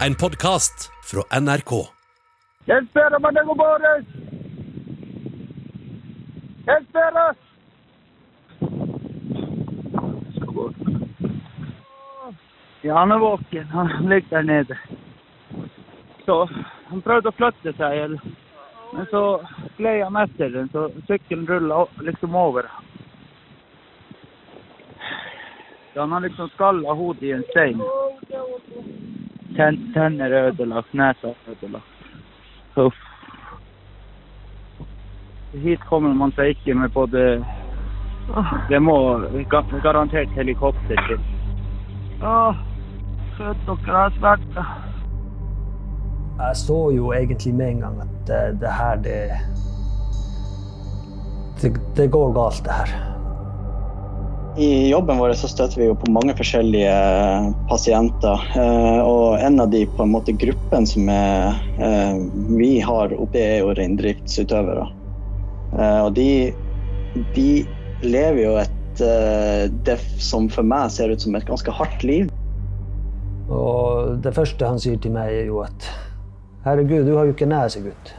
En podkast fra NRK. Espera, Manego Boris! Espera! Ja, han er våken. Han ligger der nede. Så han prøvde å flytte seg, men så gled han etter den, så sykkelen rulla liksom over. Så han har liksom skalla hodet i en stein. Ten, tenner er ødelagt, nesa er ødelagt. Uff. Hit kommer man seg ikke med både Det må ga- garantert helikopter til. Åh, skjøt dere smerter. Jeg så jo egentlig med en gang at det, det her, det, det Det går galt, det her. I jobben vår så støter vi jo på mange forskjellige pasienter. eh, Og en av de på en måte gruppen som er, eh, vi har oppe, er jo reindriftsutøvere. Eh, Og de, de lever jo et det som for meg ser ut som et ganske hardt liv. Og det første han sier til meg, er jo at Herregud, du har jo ikke nese, gutt.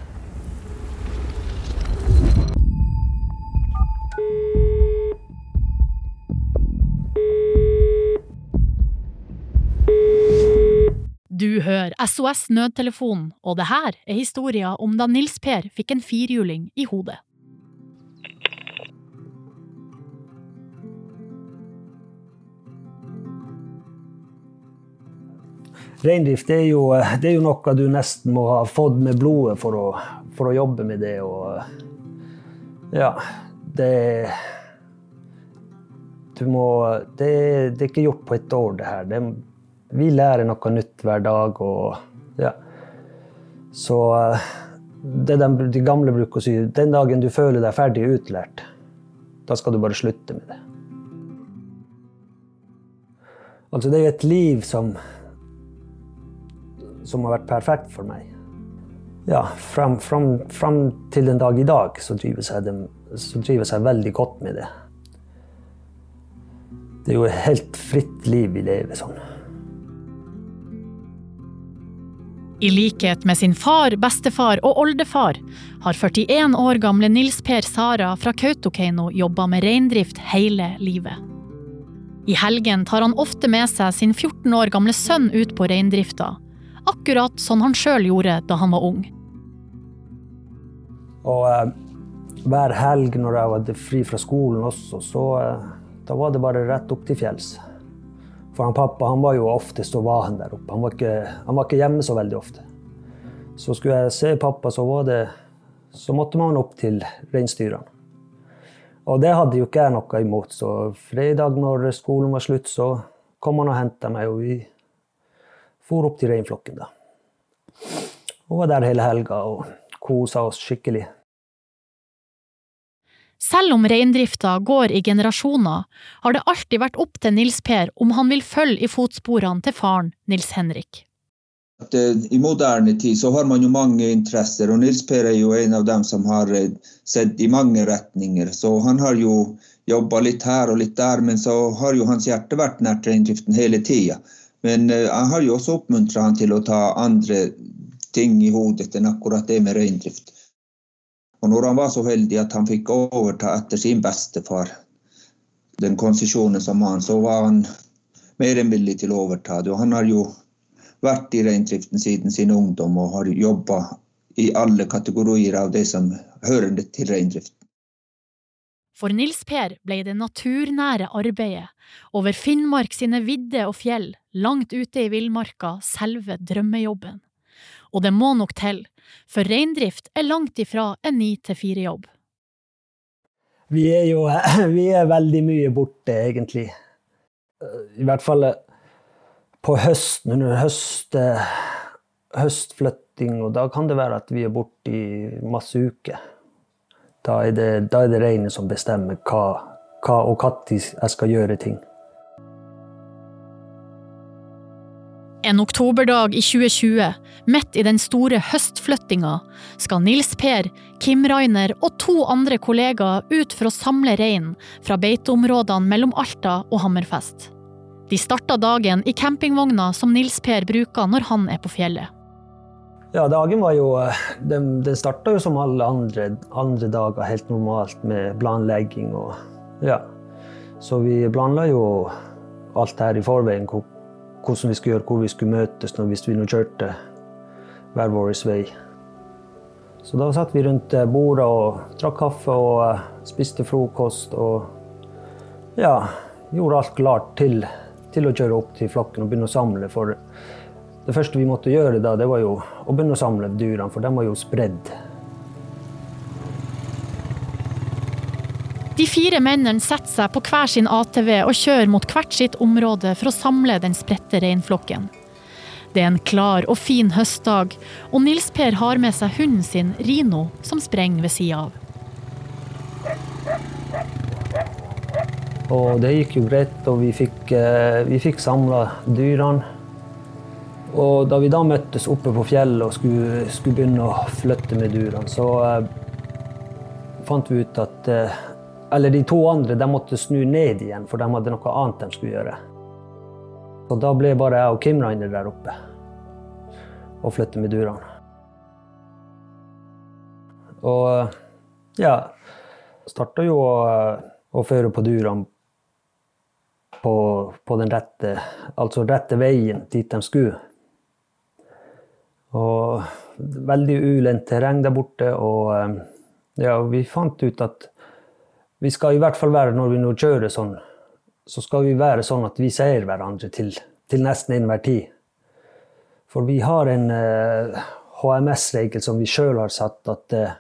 Hører SOS Nødtelefonen, og det her er historien om da Nils Per fikk en firhjuling i hodet. Reindrift er, det er jo noe du nesten må ha fått med blodet for å, for å jobbe med det. Og ja, det Du må det, det er ikke gjort på et år, det her. Det, vi lærer noe nytt hver dag. Og ja. Så det de, de gamle bruker å si, den dagen du føler deg ferdig utlært, da skal du bare slutte med det. Altså, det er et liv som som har vært perfekt for meg. Ja, fram, fram, fram til den dag i dag så trives, jeg dem, så trives jeg veldig godt med det. Det er jo et helt fritt liv vi lever sånn. I likhet med sin far, bestefar og oldefar har 41 år gamle Nils Per Sara fra Kautokeino jobba med reindrift hele livet. I helgen tar han ofte med seg sin 14 år gamle sønn ut på reindrifta, akkurat sånn han sjøl gjorde da han var ung. Og eh, hver helg når jeg var fri fra skolen også, så eh, da var det bare rett opp til fjells. For han pappa han var jo oftest og var han der oppe. Han var, ikke, han var ikke hjemme så veldig ofte. Så skulle jeg se pappa, så, det, så måtte man opp til reinsdyrene. Og det hadde jo ikke jeg noe imot, så fredag når skolen var slutt, så kom han og henta meg, og vi for opp til reinflokken da. Og var der hele helga og kosa oss skikkelig. Selv om reindrifta går i generasjoner, har det alltid vært opp til Nils Per om han vil følge i fotsporene til faren Nils Henrik. At, eh, I moderne tid så har man jo mange interesser, og Nils Per er jo en av dem som har eh, sett i mange retninger. Så han har jo jobba litt her og litt der, men så har jo hans hjerte vært nært reindriften hele tida. Men uh, jeg har jo også oppmuntra han til å ta andre ting i hodet enn akkurat det med reindrift. Og når han var så heldig at han fikk overta etter sin bestefar, den konsesjonen som han, så var han mer enn villig til å overta det. Og han har jo vært i reindriften siden sin ungdom og har jobba i alle kategorier av det som hører til reindriften. For Nils Per ble det naturnære arbeidet over Finnmark sine vidder og fjell langt ute i villmarka selve drømmejobben. Og det må nok til, for reindrift er langt ifra en ni til fire-jobb. Vi er jo vi er veldig mye borte, egentlig. I hvert fall på høsten, under høst, høstflytting, og da kan det være at vi er borte i masse uker. Da er det, da det reinen som bestemmer hva, hva og når jeg skal gjøre ting. En oktoberdag i 2020, midt i den store høstflyttinga, skal Nils Per, Kim Rainer og to andre kollegaer ut for å samle rein fra beiteområdene mellom Alta og Hammerfest. De starta dagen i campingvogna som Nils Per bruker når han er på fjellet. Ja, dagen var jo Den, den starta jo som alle andre, andre, dager, helt normalt med planlegging og Ja. Så vi planla jo alt her i forveien, hvordan vi skulle gjøre, hvor vi skulle møtes når, hvis vi nå kjørte hver vår vei. Så da satt vi rundt bordet og drakk kaffe og uh, spiste frokost og ja, gjorde alt klart til, til, å kjøre opp til flokken og begynne å samle. For det første vi måtte gjøre da, det var jo å begynne å samle dyrene, for de var jo spredd. Fire mennene setter seg på hver sin ATV og kjører mot hvert sitt område for å samle den spredte reinflokken. Det er en klar og fin høstdag, og Nils Per har med seg hunden sin Rino, som sprenger ved sida av. Og det gikk jo greit, og vi fikk, eh, vi fikk samla dyrene. Og da vi da møttes oppe på fjellet og skulle, skulle begynne å flytte med dyrene, så eh, fant vi ut at eh, eller de to andre de måtte snu ned igjen, for de hadde noe annet de skulle gjøre. Og da ble bare jeg og Kim Rainer der oppe og flytte med durene. Og ja Starta jo å, å føre på durene på, på, den rette Altså rette veien dit de skulle. Og veldig ulendt terreng der borte, og ja, vi fant ut at vi skal i hvert fall være, når vi nå kjører sånn, så skal vi være sånn at vi ser hverandre til, til nesten enhver tid. For vi har en uh, eh, HMS-regel som vi sjøl har satt, at uh,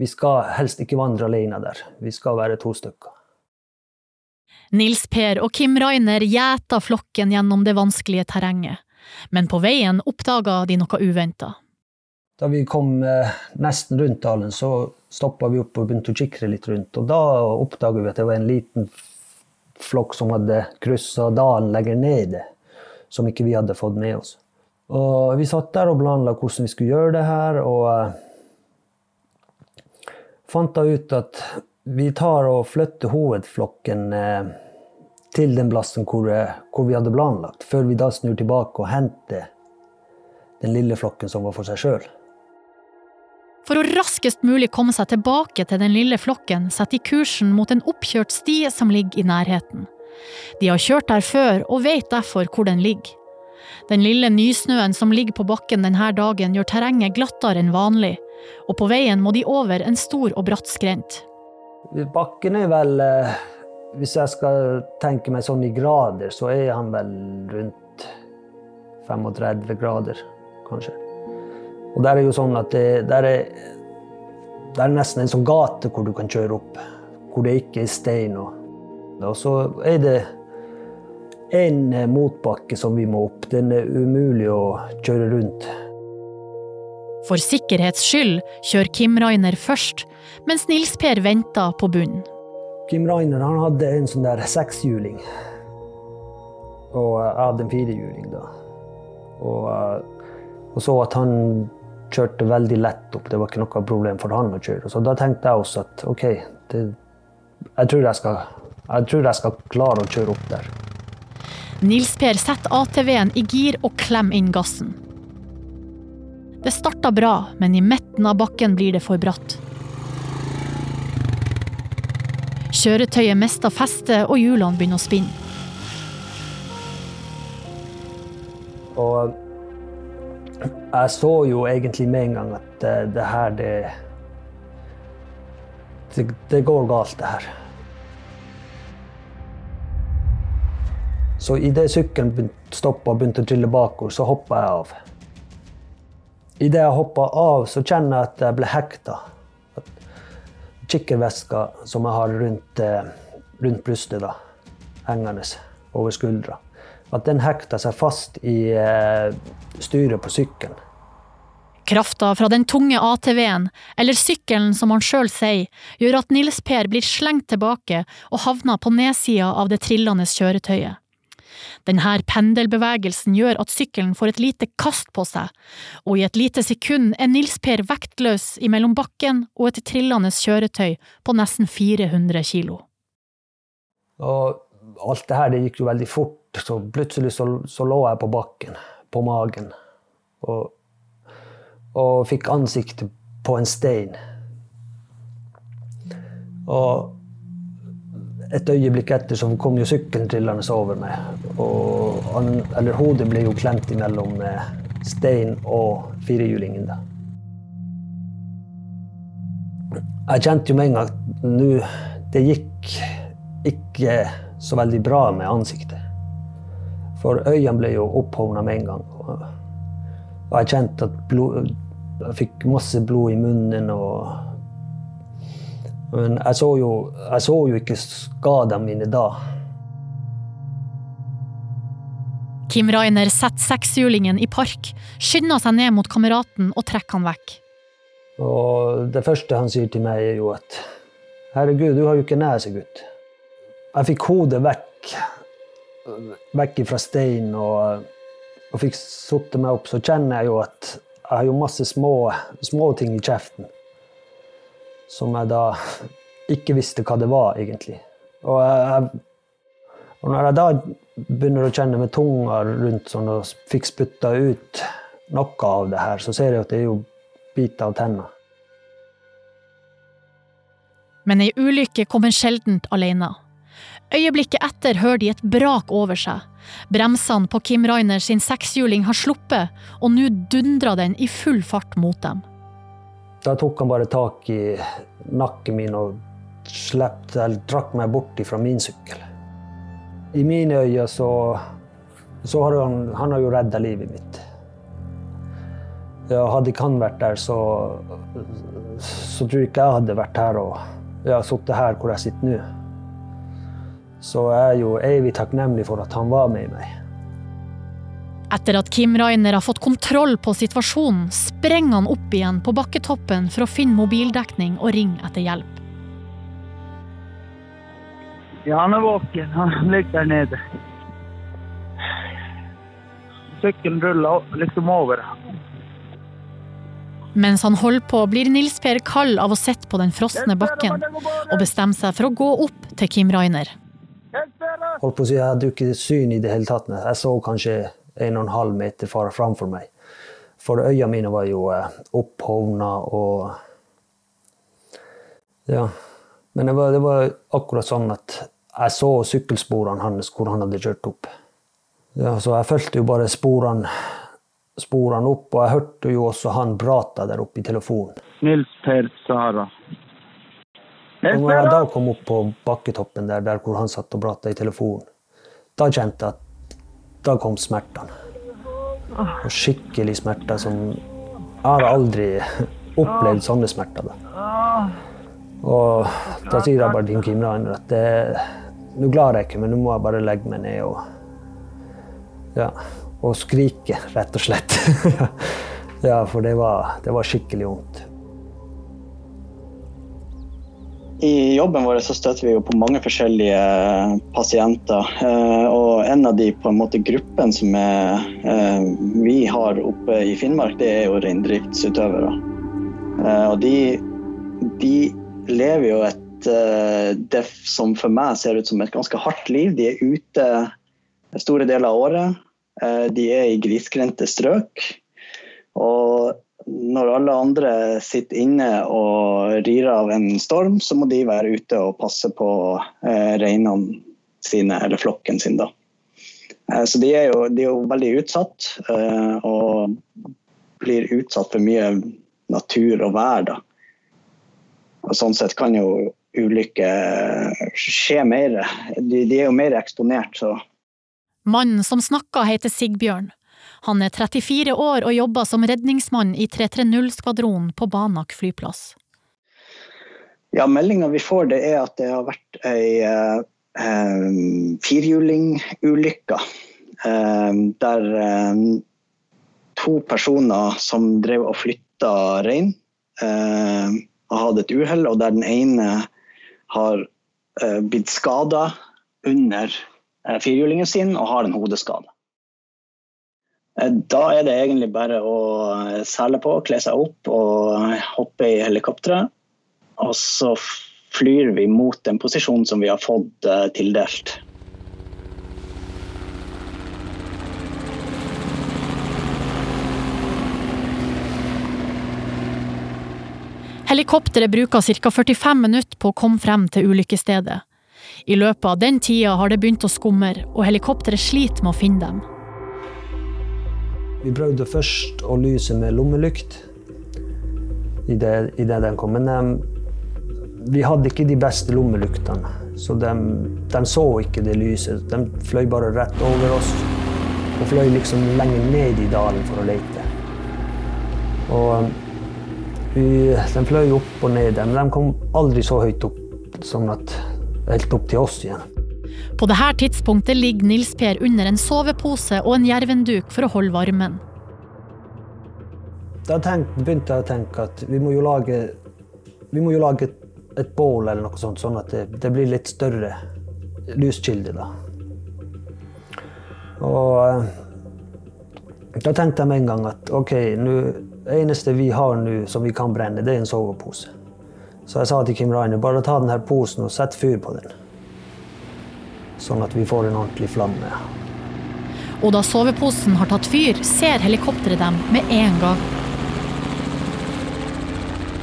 vi skal helst ikke vandre alene der. Vi skal være to stykker. Nils Per og Kim Rainer gjeta flokken gjennom det vanskelige terrenget, men på veien oppdaga de noe uventa. Da vi kom uh, nesten rundt dalen, så stoppa vi opp og begynte å kikke litt rundt. Og da oppdaga vi at det var en liten flokk som hadde kryssa dalen lenger nede, som ikke vi hadde fått med oss. Og vi satt der og planla hvordan vi skulle gjøre det her, og uh, fant da ut at vi tar og flytter hovedflokken uh, til den plassen hvor, uh, hvor, vi hadde planlagt, før vi da snur tilbake og henter den lille flokken som var for seg sjøl. For å raskest mulig komme seg tilbake til den lille flokken, setter de kursen mot en oppkjørt sti som ligger i nærheten. De har kjørt der før og vet derfor hvor den ligger. Den lille nysnøen som ligger på bakken denne dagen gjør terrenget glattere enn vanlig, og på veien må de over en stor og bratt skrent. Bakken er vel, eh, hvis jeg skal tenke meg sånn i grader, så er han vel rundt 35 grader, kanskje. Og der er jo sånn at det, der er, det er nesten en sånn gate hvor du kan kjøre opp, hvor det ikke er stein. Og, og så er det en motbakke som vi må opp. Den er umulig å kjøre rundt. For sikkerhets skyld kjører Kim Rainer først, mens Nils Per venter på bunnen. Kim Rainer han hadde en sånn der sekshjuling. Og jeg hadde en firehjuling da. Og, og så at han kjørte veldig lett opp. Det var ikke noe problem for han å kjøre. Så da tenkte jeg også at OK, det, jeg, tror jeg, skal, jeg tror jeg skal klare å kjøre opp der. Nils Per setter ATV-en i gir og klemmer inn gassen. Det starter bra, men i midten av bakken blir det for bratt. Kjøretøyet mister festet, og hjulene begynner å spinne. Og jeg så jo egentlig med en gang at det, det her, det, det, det går galt, det her. Så idet sykkelen stoppa og begynte å trille bakover, så hoppa jeg av. Idet jeg hoppa av, så kjenner jeg at jeg ble hekta. Kikkerveska som jeg har rundt, eh, rundt brystet, da, hengende over skuldra, at den hekta seg fast i eh, styret på sykkelen. Krafta fra den tunge ATV-en, eller sykkelen som han sjøl sier, gjør at Nils Per blir slengt tilbake og havner på nedsida av det trillende kjøretøyet. Denne pendelbevegelsen gjør at sykkelen får et lite kast på seg, og i et lite sekund er Nils Per vektløs imellom bakken og et trillende kjøretøy på nesten 400 kilo. Og alt det her det gikk jo veldig fort, så plutselig så, så lå jeg på bakken, på magen. Og, og fikk ansiktet på en stein. Og et øyeblikk etter så kom jo sykkelen trillende over meg. Og han, eller hodet ble jo klemt imellom stein og firehjulingen. da. Jeg kjente jo med en gang at nå Det gikk ikke så veldig bra med ansiktet. For øynene ble jo opphovna med en gang. Og, jeg kjente at blod, jeg fikk masse blod i munnen. og men jeg så jo, jeg så jo ikke skadene mine da. Kim Rainer setter sekshjulingen i park, skynder seg ned mot kameraten og trekker han vekk. Og det første han sier til meg, er jo at Herregud, du har jo ikke nese, gutt. Jeg fikk hodet vekk, vekk fra steinen og, og fikk satt meg opp. Så kjenner jeg jo at jeg har jo masse små, små ting i kjeften som jeg da ikke visste hva det var, egentlig. Og, jeg, og når jeg da begynner å kjenne med tunga rundt sånn og fikk spytta ut noe av det her, så ser jeg at det er jo biter av tenna. Men ei ulykke kommer sjeldent alene. Øyeblikket etter hører de et brak over seg. Bremsene på Kim Rainer sin sekshjuling har sluppet, og nå dundrer den i full fart mot dem. Da tok han bare tak i nakken min og sleppte, eller trakk meg bort fra min sykkel. I mine øyne så, så har han, han har jo redda livet mitt. Ja, hadde ikke han vært der, så, så tror jeg ikke jeg hadde vært her og ja, sittet her hvor jeg sitter nå. Så jeg er jo evig takknemlig for at han var med meg. Etter at Kim Rainer har fått kontroll på situasjonen, sprenger han opp igjen på bakketoppen for å finne mobildekning og ringe etter hjelp. Ja, han er våken. Han ligger der nede. Sykkelen ruller liksom over. Mens han holder på, blir Nils Per kald av å sitte på den frosne bakken, og bestemmer seg for å gå opp til Kim Rainer. Holdt på å si, Jeg hadde jo ikke syn i det hele tatt. Jeg så kanskje en og en halv meter far framfor meg. For øynene mine var jo eh, opphovna og Ja. Men det var, det var, akkurat sånn at jeg så sykkelsporene hans hvor han hadde kjørt opp. Ja, så jeg fulgte jo bare sporene, sporene opp, og jeg hørte jo også han prata der oppe i telefonen. Nils Per Sara. Og når jeg da kom opp på bakketoppen der, der hvor han satt og prata i telefonen, da kjente jeg at da kom smertene. Og skikkelig smerter som Jeg har aldri opplevd sånne smerter. Da. Og da sier jeg bare til Kim Rainer at nå klarer jeg ikke, men nå må jeg bare legge meg ned og, ja, og skrike, rett og slett. ja, for det var, det var skikkelig vondt. I jobben vår så støter vi på mange forskjellige pasienter. Eh, og en av de på en måte gruppen som er, eh, vi har oppe i Finnmark, det er jo reindriftsutøvere. Eh, og de, de lever jo et det som for meg ser ut som et ganske hardt liv. De er ute store deler av året. De er i grisgrendte strøk. Og når alle andre sitter inne og rir av en storm, så må de være ute og passe på eh, reinene sine, eller flokken sin. da. Eh, så de er, jo, de er, jo, veldig utsatt, eh, og blir utsatt for mye natur og vær. da. Og sånn sett kan jo ulykker skje mer. De, de er jo mer eksponert, så Mannen som snakker heter Sigbjørn. Han er 34 år og jobber som redningsmann i 330-skvadronen på Banak flyplass. Ja, Meldinga vi får det er at det har vært ei eh, firhjulingulykke. Eh, der eh, to personer som drev og flytta rein, eh, har hatt et uhell, og der den ene har eh, blitt skada under eh, firhjulingen sin og har en hodeskade. Eh, da er det egentlig bare å eh, sele på, kle seg opp og eh, hoppe i helikopteret. Og så flyr vi mot den posisjonen som vi har fått tildelt. Helikopteret bruker ca. 45 minutter på å komme frem til ulykkesstedet. I løpet av den tida har det begynt å skumre, og helikopteret sliter med å finne dem. Vi prøvde først å lyse med lommelykt idet den kom, men um, vi hadde ikke de beste lommelyktene. Så de, de, så ikke det lyset. De fløy bare rett over oss og fløy liksom lenger ned i dalen for å lete. Og um, vi, de fløy opp og ned, men de kom aldri så høyt opp sånn at helt opp til oss igjen. På dette tidspunktet ligger Nils Per under en sovepose og en jervenduk for å holde varmen. Da begynte jeg å tenke at vi må jo lage, må jo lage et, et, bål eller noe sånt, sånn at det, det blir litt større lyskilde. da. Og eh, da tenkte jeg med en gang at OK, det eneste vi har nå som vi kan brenne, det er en sovepose. Så jeg sa til Kim Rainer bare ta denne posen og sett fyr på den. Sånn at vi får en ordentlig flamme. Og da soveposen har tatt fyr, ser helikopteret dem med en gang.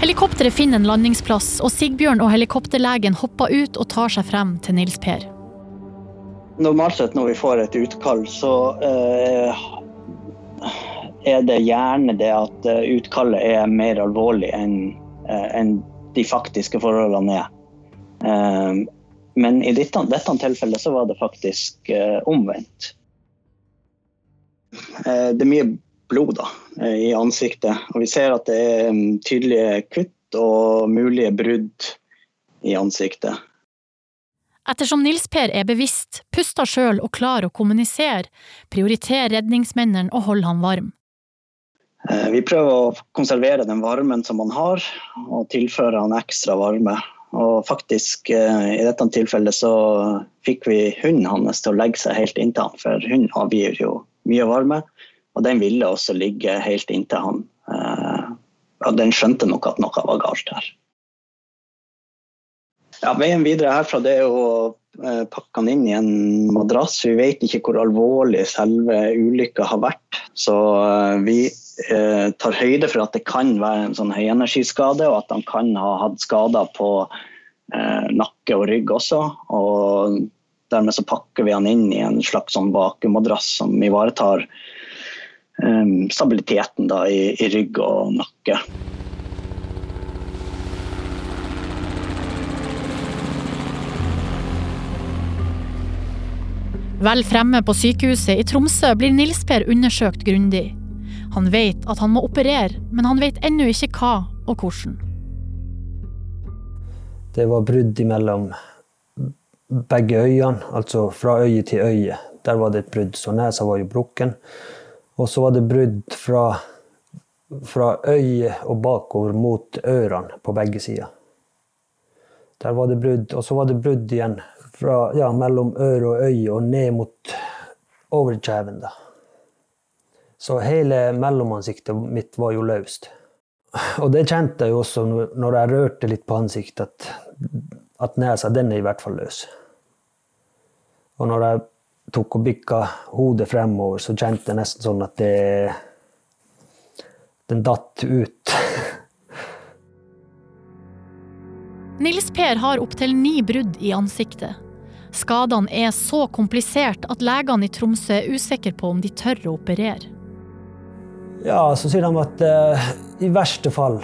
Helikopteret finner en landingsplass, og Sigbjørn og helikopterlegen hopper ut og tar seg frem til Nils Per. Normalt sett når vi får et utkall, så uh, er det gjerne det at eh, utkallet er mer alvorlig enn uh, en de faktiske forholdene er. Ehm, men i dette, dette tilfellet så var det faktisk eh, omvendt. Eh, det er mye blod da, eh, i ansiktet, og vi ser at det er mm, tydelige kutt og mulige brudd i ansiktet. Ettersom Nils Per er bevisst, puster sjøl og klarer å kommunisere, prioriterer redningsmennene å holde ham varm. Eh, vi prøver å konservere den varmen som han har, og tilføre han ekstra varme. Og faktisk, eh, i dette tilfellet så fikk vi hunden hans til å legge seg helt inntil han, for hunden avgir jo mye varme. Og den ville også ligge helt inntil han. Eh, og den skjønte nok at noe var galt her. Ja, veien videre herfra det er å pakke han inn i en madrass. Vi vet ikke hvor alvorlig selve ulykka har vært. Så vi Eh, tar høyde for at det kan være en sånn høyenergiskade, og at han kan ha hatt skader på eh, nakke og rygg også. og Dermed så pakker vi han inn i en slags sånn vakuummadrass som ivaretar eh, stabiliteten da, i, i rygg og nakke. Vel fremme på sykehuset i Tromsø blir Nils Per undersøkt grundig. Han vet at han må operere, men han vet ennå ikke hva og hvordan. Det var brudd mellom begge øyene, altså fra øye til øye. Der var det et brudd, så nesa var jo brukken. Og så var det brudd fra, fra øyet og bakover mot ørene på begge sider. Der var det brudd, og så var det brudd igjen fra, ja, mellom øre og øye og ned mot overkjeven. da. Så hele mellomansiktet mitt var jo løst. Og det kjente jeg jo også når jeg rørte litt på ansiktet, at, at nesa den er i hvert fall løs. Og når jeg tok og bikka hodet fremover, så kjente jeg nesten sånn at det Den datt ut. Nils Per har opptil ni brudd i ansiktet. Skadene er så komplisert at legene i Tromsø er usikre på om de tør å operere. Ja, så sier de at uh, i verste fall,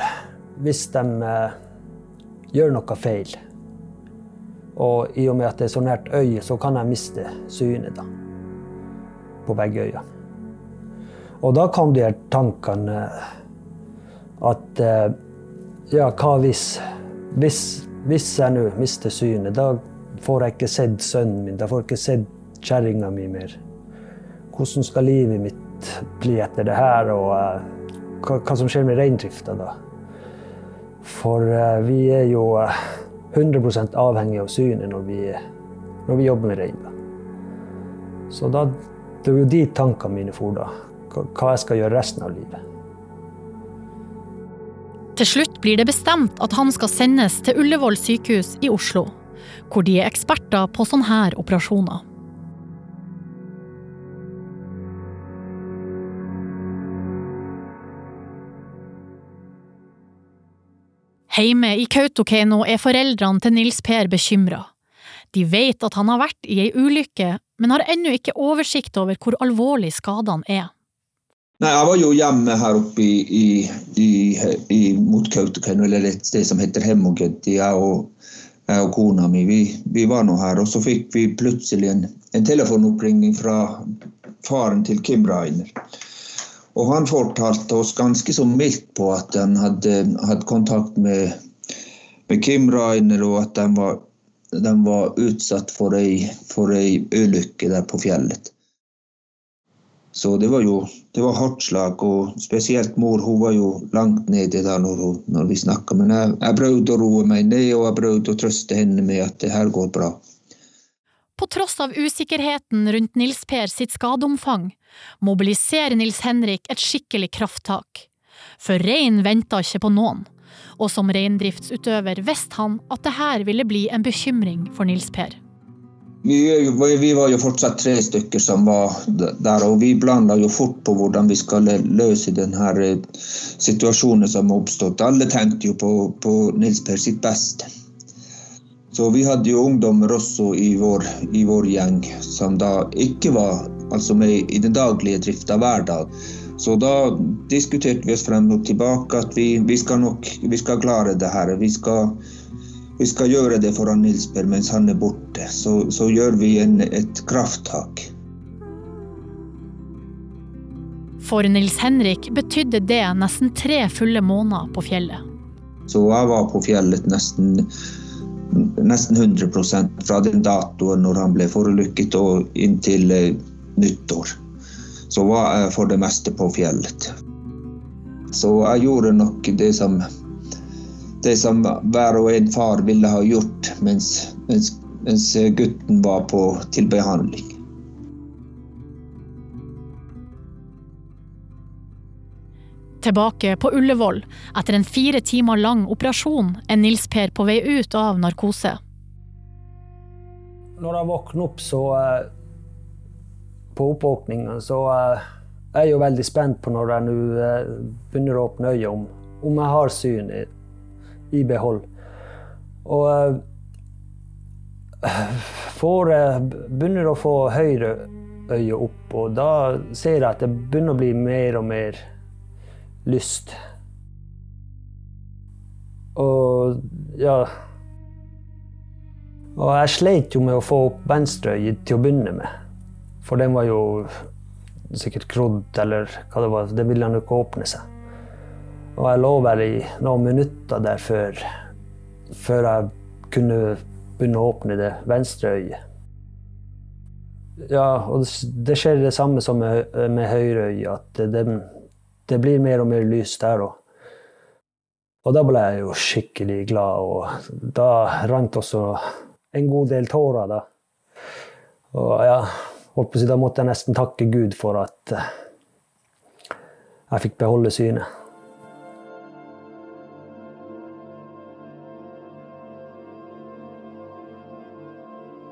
hvis de uh, gjør noe feil, og i og med at det er så nært øyet, så kan de miste synet da, på begge øyene. Og da kom de her tankene uh, at ja, hva hvis Hvis, hvis jeg nå mister synet, da får jeg ikke sett sønnen min, da får jeg ikke sett kjerringa mi mer. Hvordan skal livet mitt bli etter det her, og uh, hva, hva, som skjer med reindrifta da. For uh, vi er jo uh, eh, 100% avhengig av synet når vi, når vi jobber med rein. Så da, det er jo de tankene mine for da. Hva jeg skal gjøre resten av livet. Til slutt blir det bestemt at han skal sendes til Ullevål sykehus i Oslo, hvor de er eksperter på sånne her operasjoner. Hjemme i Kautokeino er foreldrene til Nils Per bekymra. De vet at han har vært i ei ulykke, men har ennå ikke oversikt over hvor alvorlig skadene er. Nei, Jeg var jo hjemme her oppe i, i, i, i mot Kautokeino, eller et sted som heter Hemmogetti. Jeg og, jeg og kona mi vi, vi, var nå her, og så fikk vi plutselig en, en telefonoppringning fra faren til Kim Rainer. Og han fortalte oss ganske så mildt på at han hadde hatt kontakt med, med, Kim Rainer, og at de var, de var utsatt for ei, for ei ulykke der på fjellet. Så det var jo det var hardt slag, og spesielt mor hun var jo langt nede da når, når vi snakka. Men jeg, jeg prøvde å roe meg ned, og jeg prøvde å trøste henne med at det her går bra. På tross av usikkerheten rundt Nils Per sitt skadeomfang, mobiliserer Nils Henrik et skikkelig krafttak. For rein venta ikke på noen, og som reindriftsutøver visste han at dette ville bli en bekymring for Nils Per. Vi, vi, var jo fortsatt tre stykker som var der, og vi blanda jo fort på hvordan vi skal løse denne eh, situasjonen som oppstått. Alle tenkte jo på, på Nils Per sitt beste. Så vi hadde jo ungdommer også i vår, i vår gjeng som da ikke var altså med i den daglige drifta hver dag. Så da diskuterte vi oss frem og tilbake at vi, vi skal nok vi skal klare det her. Vi skal, vi skal gjøre det foran Nils Per mens han er borte. Så, så gjør vi en, et krafttak. For Nils Henrik betydde det nesten tre fulle måneder på fjellet. Så jeg var på fjellet nesten nesten 100% fra den datoen når han ble forulykket og inntil eh, nyttår. Så var jeg for det meste på fjellet. Så jeg gjorde nok det som, det som hver og en far ville ha gjort mens, mens, mens gutten var på, til behandling. Tilbake på Ullevål, etter en fire timer lang operasjon, er Nils Per på vei ut av narkose. Når jeg våkner opp, så eh, På oppvåkningen, så jeg er jeg jo veldig spent på når jeg nå eh, begynner å åpne øyet, om, om jeg har syn i, i behold. Og får, begynner å få høyre øye opp, og da ser jeg at det begynner å bli mer og mer lyst. Og ja Og jeg sleit jo med å få opp venstreøyet til å begynne med. For den var jo sikkert krodd, eller hva det var. Det ville han jo ikke åpne seg. Og jeg lå vel i noen minutter der før, før jeg kunne begynne å åpne det venstre øyet. Ja, og det skjer det samme som med, med høyre øye, at den det blir mer og mer lys der òg. Og da ble jeg jo skikkelig glad, og da rant også en god del tårer. da. Og ja, holdt på å si, da måtte jeg nesten takke Gud for at eh, jeg fikk beholde synet.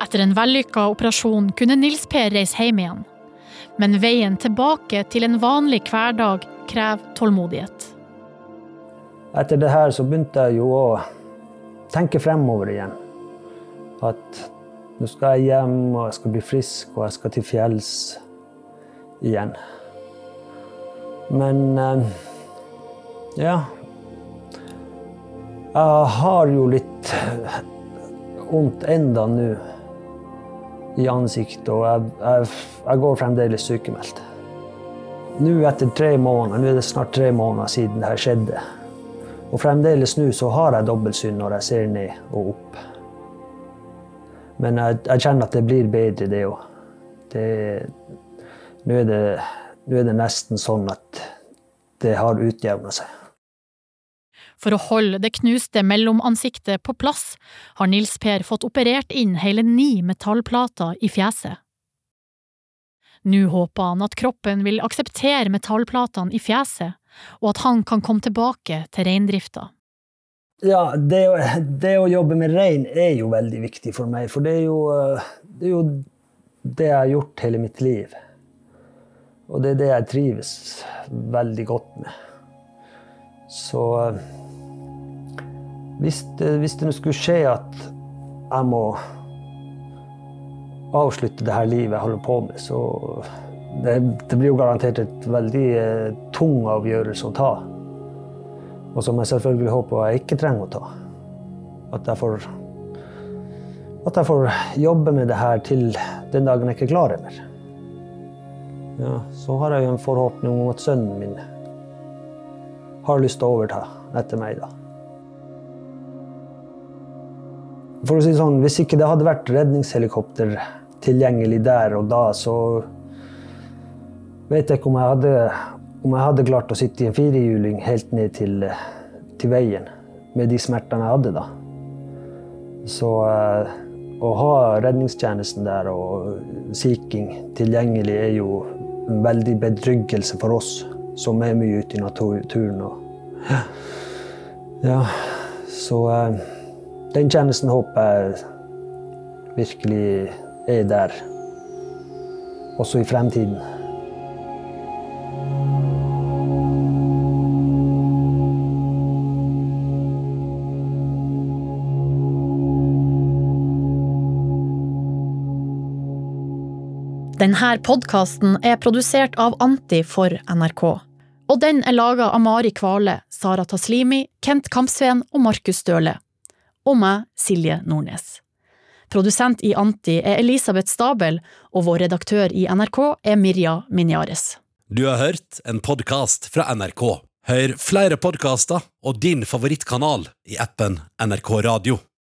Etter en vellykka operasjon kunne Nils Per reise hjem igjen. Men veien tilbake til en vanlig hverdag krever tålmodighet. Etter det her så begynte jeg jo å tenke fremover igjen. At nå skal jeg hjem, og jeg skal bli frisk, og jeg skal til fjells igjen. Men eh, ja Jeg har jo litt vondt enda nå i ansiktet, og jeg, jeg, jeg går fremdeles sykemeldt. Nå etter tre måneder, nå er det snart tre måneder siden det her skjedde. Og fremdeles nå så har jeg dobbeltsyn når jeg ser ned og opp. Men jeg, jeg kjenner at det blir bedre, det òg. Nå, nå er det nesten sånn at det har utjevna seg. For å holde det knuste mellomansiktet på plass har Nils Per fått operert inn hele ni metallplater i fjeset. Nå håper han at kroppen vil akseptere metallplatene i fjeset, og at han kan komme tilbake til reindrifta. Ja, det, det, å jobbe med rein er jo veldig viktig for meg, for det er, jo, det er jo det jeg har gjort hele mitt liv. Og det er det jeg trives veldig godt med. Så Hvis det, hvis det skulle skje at jeg må avslutte det her livet jeg holder på med, så det, det blir jo garantert et veldig eh, tung avgjørelse å ta. Og som jeg selvfølgelig håper jeg ikke trenger å ta. At jeg får at jeg får jobbe med det her til den dagen jeg ikke klarer mer. Ja, så har jeg jo en forhåpning om at sønnen min har lyst til å overta etter meg, da. For å si det sånn, Hvis ikke det hadde vært redningshelikopter tilgjengelig der og da, så vet jeg ikke om jeg hadde, om jeg hadde klart å sitte i en firehjuling helt ned til, til veien med de smertene jeg hadde da. Så uh, å ha redningstjenesten der og Sea King tilgjengelig er jo en veldig betryggelse for oss som er mye ute i naturen. Og, ja, så uh, den tjenesten håper jeg virkelig er der også i fremtiden. Denne podkasten er produsert av Anti for NRK. Og den er laga av Mari Kvale, Sara Taslimi, Kent Kampsveen og Markus Støle. Og meg, Silje Nordnes. Produsent i Anti er Elisabeth Stabel, og vår redaktør i NRK er Mirja Minjares. Du har hørt en podkast fra NRK. Hør flere podkaster og din favorittkanal i appen NRK Radio.